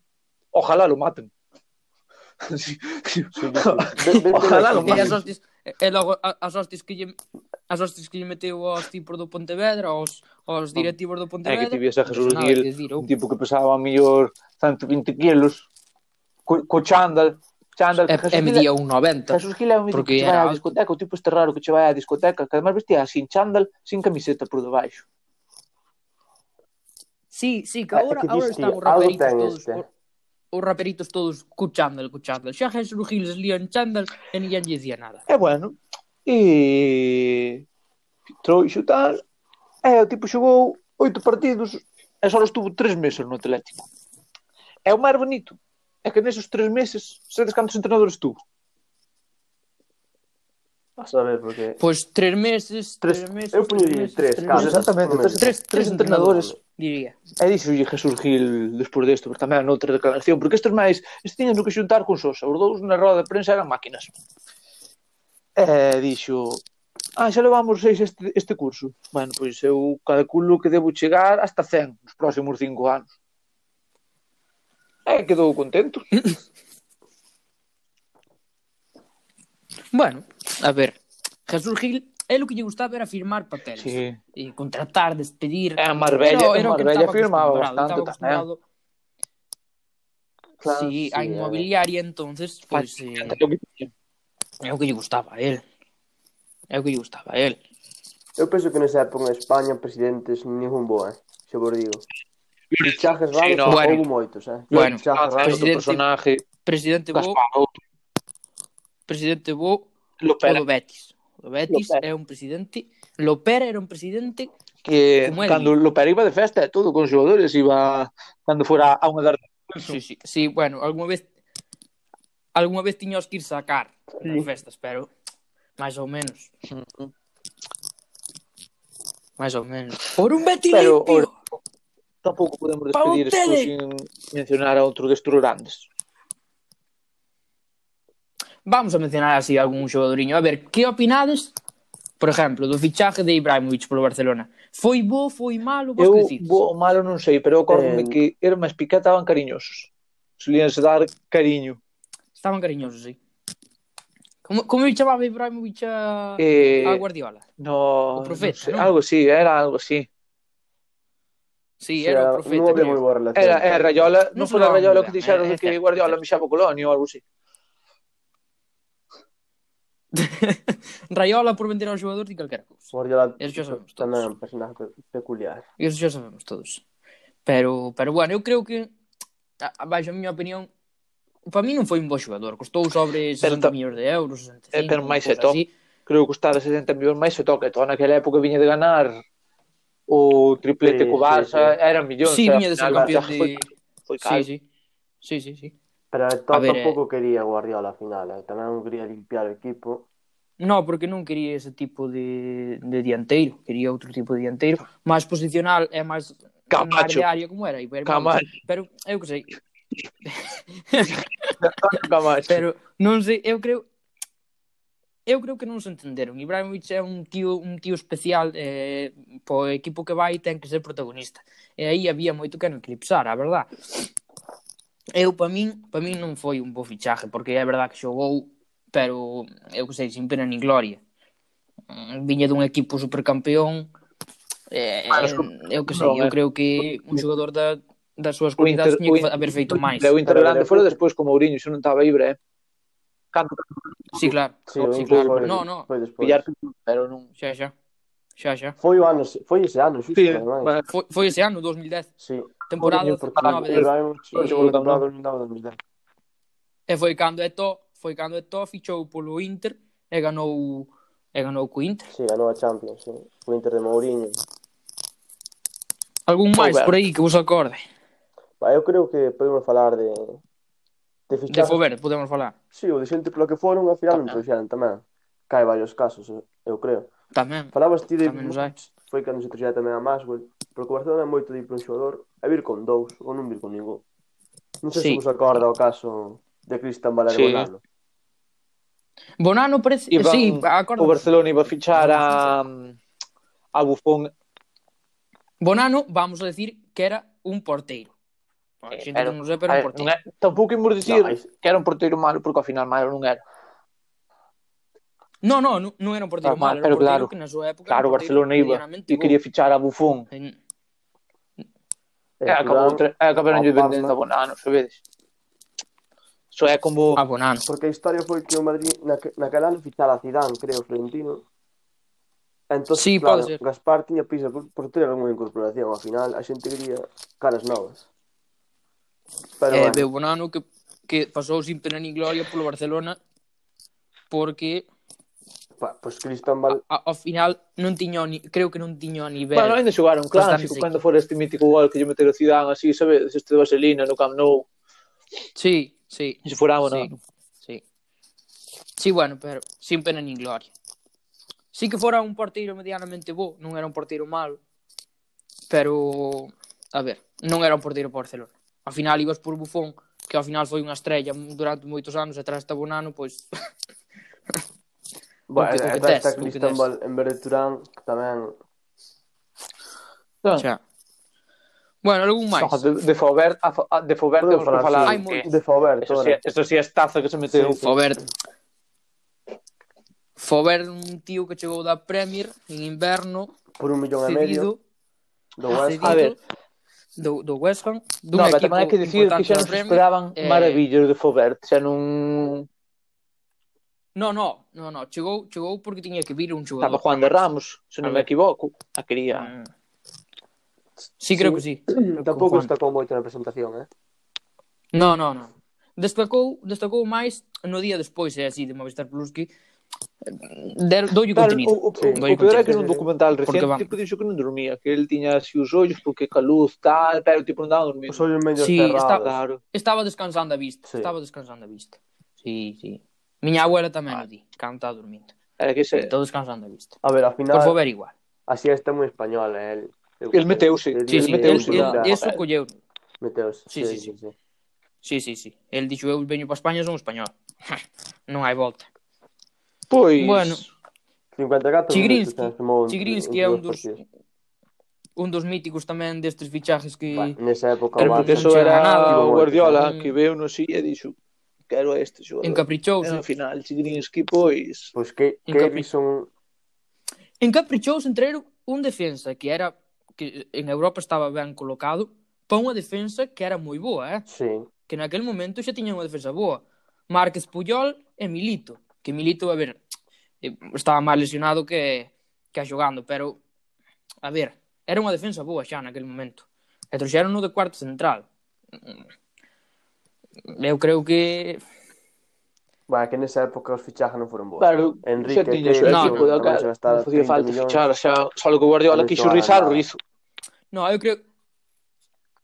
ojalá lo maten. sí, sí, sí. ojalá lo maten. E logo as hostis que lle as hostis que lle meteu aos tipos do Pontevedra, aos, aos ah. directivos do eh, Pontevedra. É que tivese a Jesús pues, Gil, decir, un tipo que pesaba a mellor 120 kilos, co, co chándal, chándal que Jesús e, e medía un 90. Jesús Gil é un tipo que era... a discoteca, o tipo este raro que che vai á discoteca, que además vestía sin chándal, sin camiseta por debaixo. Sí, sí, que ah, agora, agora están os raperitos todos... Este. Por os raperitos todos cu chándal, cu chándal. Xa Jesús Gil lía en chándal e ninguén lle dicía nada. E bueno, e trouxo tal, e o tipo xogou oito partidos e só estuvo tres meses no Atlético. É o máis bonito, é que nesos tres meses, sabes cantos entrenadores tuvo? A saber, porque... Pois tres meses, tres, tres meses... Eu poñería tres, tres, casos, exactamente, tres, tres, tres, entrenadores, diría. E dixolle Jesús Gil despois desto, pero tamén noutra declaración, porque estes máis, estes tiñan que xuntar con Sosa, os dous na roda de prensa eran máquinas. E dixo, ah, xa levamos seis este, este curso. Bueno, pois eu calculo que debo chegar hasta 100 nos próximos cinco anos. E quedou contento. bueno, A ver, Jesús Gil é o que lle gustaba era firmar papeles. Sí. E contratar, despedir. É, Marbella, era, era Marbella firmaba bastante tamén. Claro, sí, sí, a inmobiliaria entonces pues, eh, é o que lle gustaba a él. É o que lle gustaba a él. Eu penso que nesa época en España presidentes ningún bo, eh? Xe vos digo. Fichajes raros, sí, no, bueno. houve moitos, eh? Bueno, fichajes raros, presidente, personaje, presidente bo, presidente bo, Lopera. O do Betis. O Betis Lopera. é un presidente, Lopera era un presidente que como cando Lopera iba de festa, todo con xogadores iba cando fora a unha das Sí, sí, sí, bueno, algunha vez algunha vez tiños que ir sacar sí. nas festas, pero máis ou menos. Mm-hmm. Máis ou menos. Por un Betis pero, limpio. Or... Tampouco podemos despedir isto sin mencionar a outro destes grandes. Vamos a mencionar así algún xogadoriño. A ver, que opinades, por exemplo, do fichaje de Ibrahimovic polo Barcelona? Foi bo, foi malo? Vos eu, bo, malo non sei, pero acordome eh... que Hermes Piqué estaban cariñosos. Solíanse dar cariño. Estaban cariñosos, sí. Como, como lle chamaba Ibrahimovic a, eh, a Guardiola? No, o profeta, non sei, non? algo así, era algo así. Sí, era, era o profeta. Non había moi boa relación. Era, era Rayola, non, non foi a Rayola que dixeron eh, que Guardiola mixaba Colonia ou algo así. Raiola por vender ao xogador de calquera cousa. Guardiola Eso xa sabemos todos. tamén é un personaje peculiar. Eso xa sabemos todos. Pero, pero bueno, eu creo que, a- a- baixo a miña opinión, para mí non foi un bo xogador. Costou sobre 60 Pero ta- millóns de euros, 65, Eh, pero máis unha se cousa to- así. creo que custaba 70 millóns máis o toque. Todo naquela época viña de ganar o triplete Sí, co Barça, sí, sí. eran millóns. Sí, viña de ser campeón de... Foi, foi Sí, caro. sí. Sí, sí, sí. Pero a ver, tampouco eh. quería Guardiola a final, eh? tamén quería limpiar o equipo. No, porque non quería ese tipo de, de dianteiro, quería outro tipo de dianteiro, máis posicional eh, e máis Camacho. área como era. Iber, Camacho. Pero eu que sei. Camacho. Pero non sei, eu creo eu creo que non se entenderon. Ibrahimovic é un tío un tío especial eh, po equipo que vai ten que ser protagonista. E aí había moito que non eclipsar, a verdad eu para min, para min non foi un bo fichaje, porque é verdad que xogou, pero eu que sei, sin pena nin gloria. Mm, viña dun equipo supercampeón, eh, eu que sei, eu eh, creo que un xogador da, das súas cualidades tiña que haber feito máis. O Inter Grande fora despois como Mourinho, se non estaba libre, eh. Canto. Sí, claro. Sí, oh, sí claro. Foi, no, no. Foi despois. Pillar, pero non. Xa, xa. Xa, xa. Foi o ano, foi ese ano, xusto, sí, ademais. Foi, foi ese ano, 2010. Sí temporada 19 E foi cando Eto, foi cando Eto fichou polo Inter e ganou e ganou co Inter. Si, sí, ganou a Champions, sí. o Inter de Mourinho. Algún máis por aí que vos acorde? Ba, eu creo que podemos falar de de fichajes. De Fover, podemos falar. Si, sí, o de xente polo que foron, ao final non puxeron tamén. Cae varios casos, eu creo. Tamén. Falabas ti de tamén os hai foi cando se trouxera tamén a Maswell, porque o Barcelona é moito de ir para un xogador a vir con dous ou non vir con ningún. Non sei sí. se vos acorda o caso de Cristian Valer sí. Bonano. Bonano parece... Iba, sí, acordo. O Barcelona iba a fichar a, a Buffon. Bonano, vamos a decir que era un porteiro. Eh, pois, xente era, non sei, pero un porteiro. Non é, tampouco imos dicir no, que era un porteiro malo, porque ao final malo non era. No, no, non era un portero ah, malo, era un claro. que na súa época... Claro, o Barcelona iba e quería fichar a Buffon. En... E eh, eh acabou, tre... eh, acabaron lle vendendo a Bonano, sabedes? Iso é como... A Bonano. Porque a historia foi que o Madrid na, naquela ano fichara a Zidane, creo, Florentino. Entón, sí, claro, pode ser. Gaspar tiña prisa por, por ter algunha incorporación. Ao final, a xente quería caras novas. Pero, eh, bueno. Bonano que, que pasou sin pena ni gloria polo Barcelona porque Pa, pois Val... A, ao final non tiño ni, creo que non tiño a nivel. Bueno, ainda xogaron clásico cando fora este mítico gol que lle meteu o Zidane así, sabes, este de vaselina no Camp Nou. Sí, sí. Se fora bueno. Sí, sí. Sí, bueno, pero sin pena nin gloria. Sí que fora un partido medianamente bo, non era un partido malo, pero a ver, non era un partido por Barcelona. Ao final ibas por Bufón, que ao final foi unha estrella durante moitos anos, atrás de Bonano, pois Bueno, o que, o que tes, está en vez de Turán, que tamén... Xa. Bueno, algún máis. De, de Faubert, a, de Faubert temos que falar. Ai, de Faubert, eso, sí, eso sí, estazo que se meteu. Sí, sí. Fobert. Fobert, un tío que chegou da Premier en inverno. Por un millón cedido, e medio. Do West, a ver, do, do West Ham. Dun no, pero tamén hai que dicir que xa nos esperaban eh... maravillas de Faubert. Xa non... No, no, no, no, chegou, chegou porque tiña que vir un xogador. Estaba Juan de Ramos, se non me equivoco, a quería. Mm. Sí, creo sí. que sí. Tampouco Juan. destacou moito na presentación, eh? No, no, no. Destacou, destacou máis no día despois, é así, de Movistar Plus que eh, doulle contenido. O, o, sí. o peor é que nun documental recente van... tipo dixo que non dormía, que el tiña así os ollos porque ca luz, tal, pero tipo non daba dormir. Os ollos medio sí, cerrados. Está, claro. Estaba descansando a vista, sí. estaba descansando a vista. Sí, sí. Miña abuela tamén ah. o di, cando estaba dormindo. Era que se... Estou descansando a vista. A ver, ao final... Pois por favor, igual. Así está moi español, eh? El, el meteuse. Sí, sí, meteuse. El, el, el, eso colleu. Meteuse. Sí, sí, sí. Sí, sí, sí. El dixo, eu veño para España, son español. non hai volta. Pois... Bueno, 54 Chigrinsky, Chigrinsky é un dos un dos míticos tamén destes fichajes que... Bueno, nesa época... Era porque eso era nada, o Guardiola, que veu no sí e dixo, quero a este xogador. Encaprichouse. E no final, Chigrinsky, pois... Pois que, que que son... Encaprichouse en un defensa que era que en Europa estaba ben colocado para unha defensa que era moi boa, eh? Sí. Que naquel momento xa tiña unha defensa boa. Márquez Puyol e Milito. Que Milito, a ver, eh, estaba máis lesionado que, que a xogando, pero, a ver, era unha defensa boa xa naquel momento. E trouxeron no de cuarto central eu creo que Va, que nesa época os fichajes non foron bons. Claro, Enrique, xa tiña o no, equipo no, da cara. Non facía falta millóns. fichar, xa, só que Guardiola quixo rizar, rizo. No, eu creo...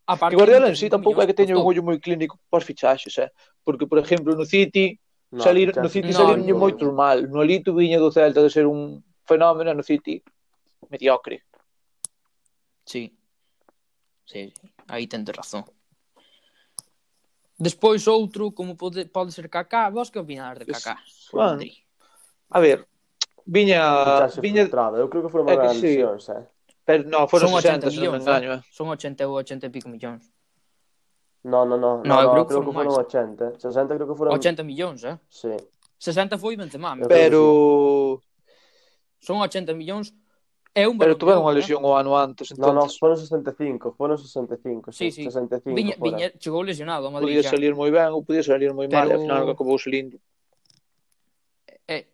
A parte Guardiola en sí tampouco é que teña un ollo moi clínico para os fichaxes, eh? porque, por exemplo, no City, no, salir, no City no, salir no, moitos mal. No Alito viña do Celta de ser un fenómeno no City mediocre. Sí. Sí, aí tens razón. Despois outro, como pode, pode ser Kaká, vos que opinades de Kaká? Bueno, a ver, viña... viña... Filtrado. Eu creo que foron eh, máis sí. lesións, eh? Pero no, foron son 80, 80 millóns, engaño, eh? Son 80 ou 80 e pico millóns. No, no, no, no, no eu creo, creo que foron, que foron 80. 60 creo que foron... 80 millóns, eh? Sí. 60 foi Benzema. Pero... Son 80 millóns É un Pero tuveron unha lesión eh. o ano antes, entonces. no, non, foron 65, foron 65, sí, sí. 65. Viña, viña chegou lesionado a Madrid. Podía salir moi ben ou podía salir moi mal, e ao final acabou salindo. É,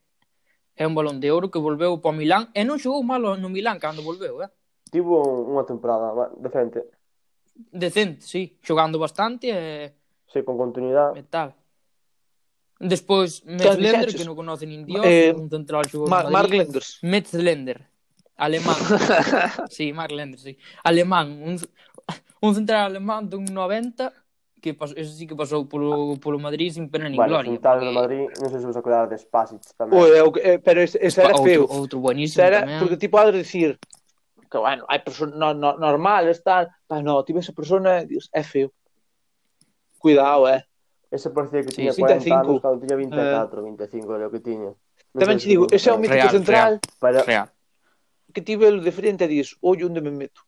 é un balón de ouro que volveu para o Milán e non xogou malo no Milán cando volveu, eh? Tivo unha temporada decente. Decente, sí, xogando bastante e Sí, con continuidade. E tal. Despois, Metzlender, que non conoce nin Dios, eh, un central xogou Mar Madrid. Mark Lenders. Metzlender. Alemán. sí, Mark Lenders, sí. Alemán, un, un central alemán dun 90 que pasou, ese sí que pasou polo, polo Madrid sin pena nin bueno, gloria. Bueno, porque... do Madrid, non sei se vos acordar de Spasic tamén. Ui, eh, pero ese, ese era outro, feo. Outro buenísimo ese era, tamén. Porque ti podes dicir que, bueno, hai persoas no, no, normales, tal, pero no, ti ves a persona, dios, é feo. Cuidado, eh. Ese parecía que tiña sí, 40 anos, cando tiña 24, eh. 25, era o que tiña. Tamén che digo, ese é o mítico real, central. Real, para, real. Que ti velo de frente e dices, ollo onde me meto.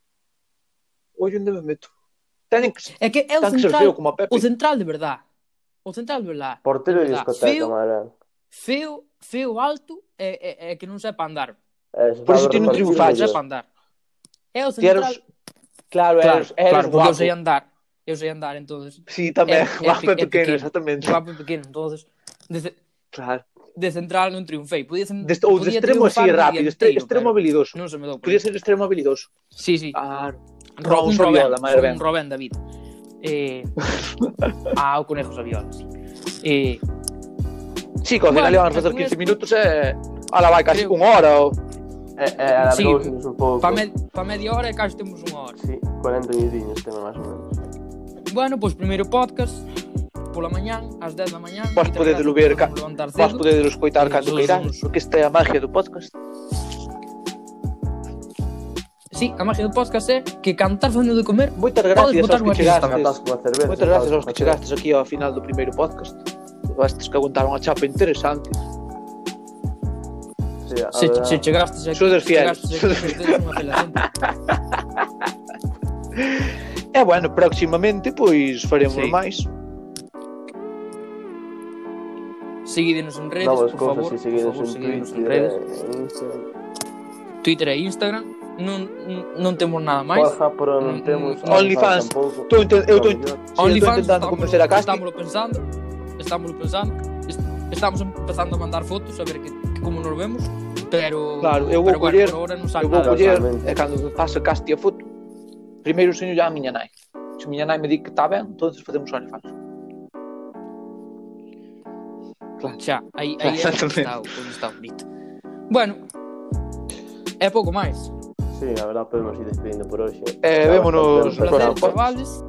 Ollo onde me meto. Tenen que, É que é o que central, feo como a Pepe. o central de verdad. O central de verdad. portero de discoteca, Feo, feo, feo alto e, e, e que non sepa andar. Eh, Por iso ti non mellor. sepa andar. É o central... claro, Claro, eras claro, porque guapo. eu sei andar. Eu sei andar, entonces. Sí, tamén, É- é guapo e pe- é pequeno, pequeno. exactamente. Guapo e pequeno, entonces. Ce- Claro. de central non triunfei. Podía, de, ou de extremo así rápido, estre, extremo habilidoso. Non se me dou. Podía ser extremo habilidoso. Sí, sí. Ah, Ro, un, Robén, Saviola, madre ben. un Robén David. Eh, ah, o Conejo Saviola, sí. Eh, sí, co final bueno, facer 15 minutos e... Eh, a vai casi creo... unha hora ou... Eh, eh, sí, un pouco. Pa, med pa media hora e casi temos unha hora. Sí, 40 minutinhos tema máis ou menos. Bueno, pois pues, primeiro podcast, pola mañán, ás 10 da mañán. vas poder ver, ca... poder podedelo escoitar cando queiráis, porque esta é a magia do podcast. Sí, a magia do podcast é que cantar facendo de comer Moitas gracias aos que chegastes. Moitas gracias aos que chegastes aquí ao final do primeiro podcast. Estes que aguantaron a chapa interesante. Sí, a se, se chegastes aquí Sodes fieles. Sodes E bueno, próximamente pois faremos sí. máis. Seguídenos en redes, Novas por cousas favor, e por favor, en seguídenos en Twitter, redes, Instagram. Twitter e Instagram. Non, non temos nada máis. Porja, pero non Mm, temos mm, OnlyFans. inte- eu estou OnlyFans, intentando convencer a Casti. Estámoslo pensando, estámoslo pensando, est- estamos empezando a mandar fotos a ver que, que como nos vemos, pero Claro, eu vou coller- non sale Eu vou coller e cando pase casti a foto, primeiro enseño ya a miña nai. Se miña nai me di que está ben, entonces facemos OnlyFans. claro. Xa, aí, aí é onde está, onde está bonito. Bueno, é pouco máis. Sí, a verdad podemos ir despedindo por hoxe. Eh, vémonos. Un placer, chavales.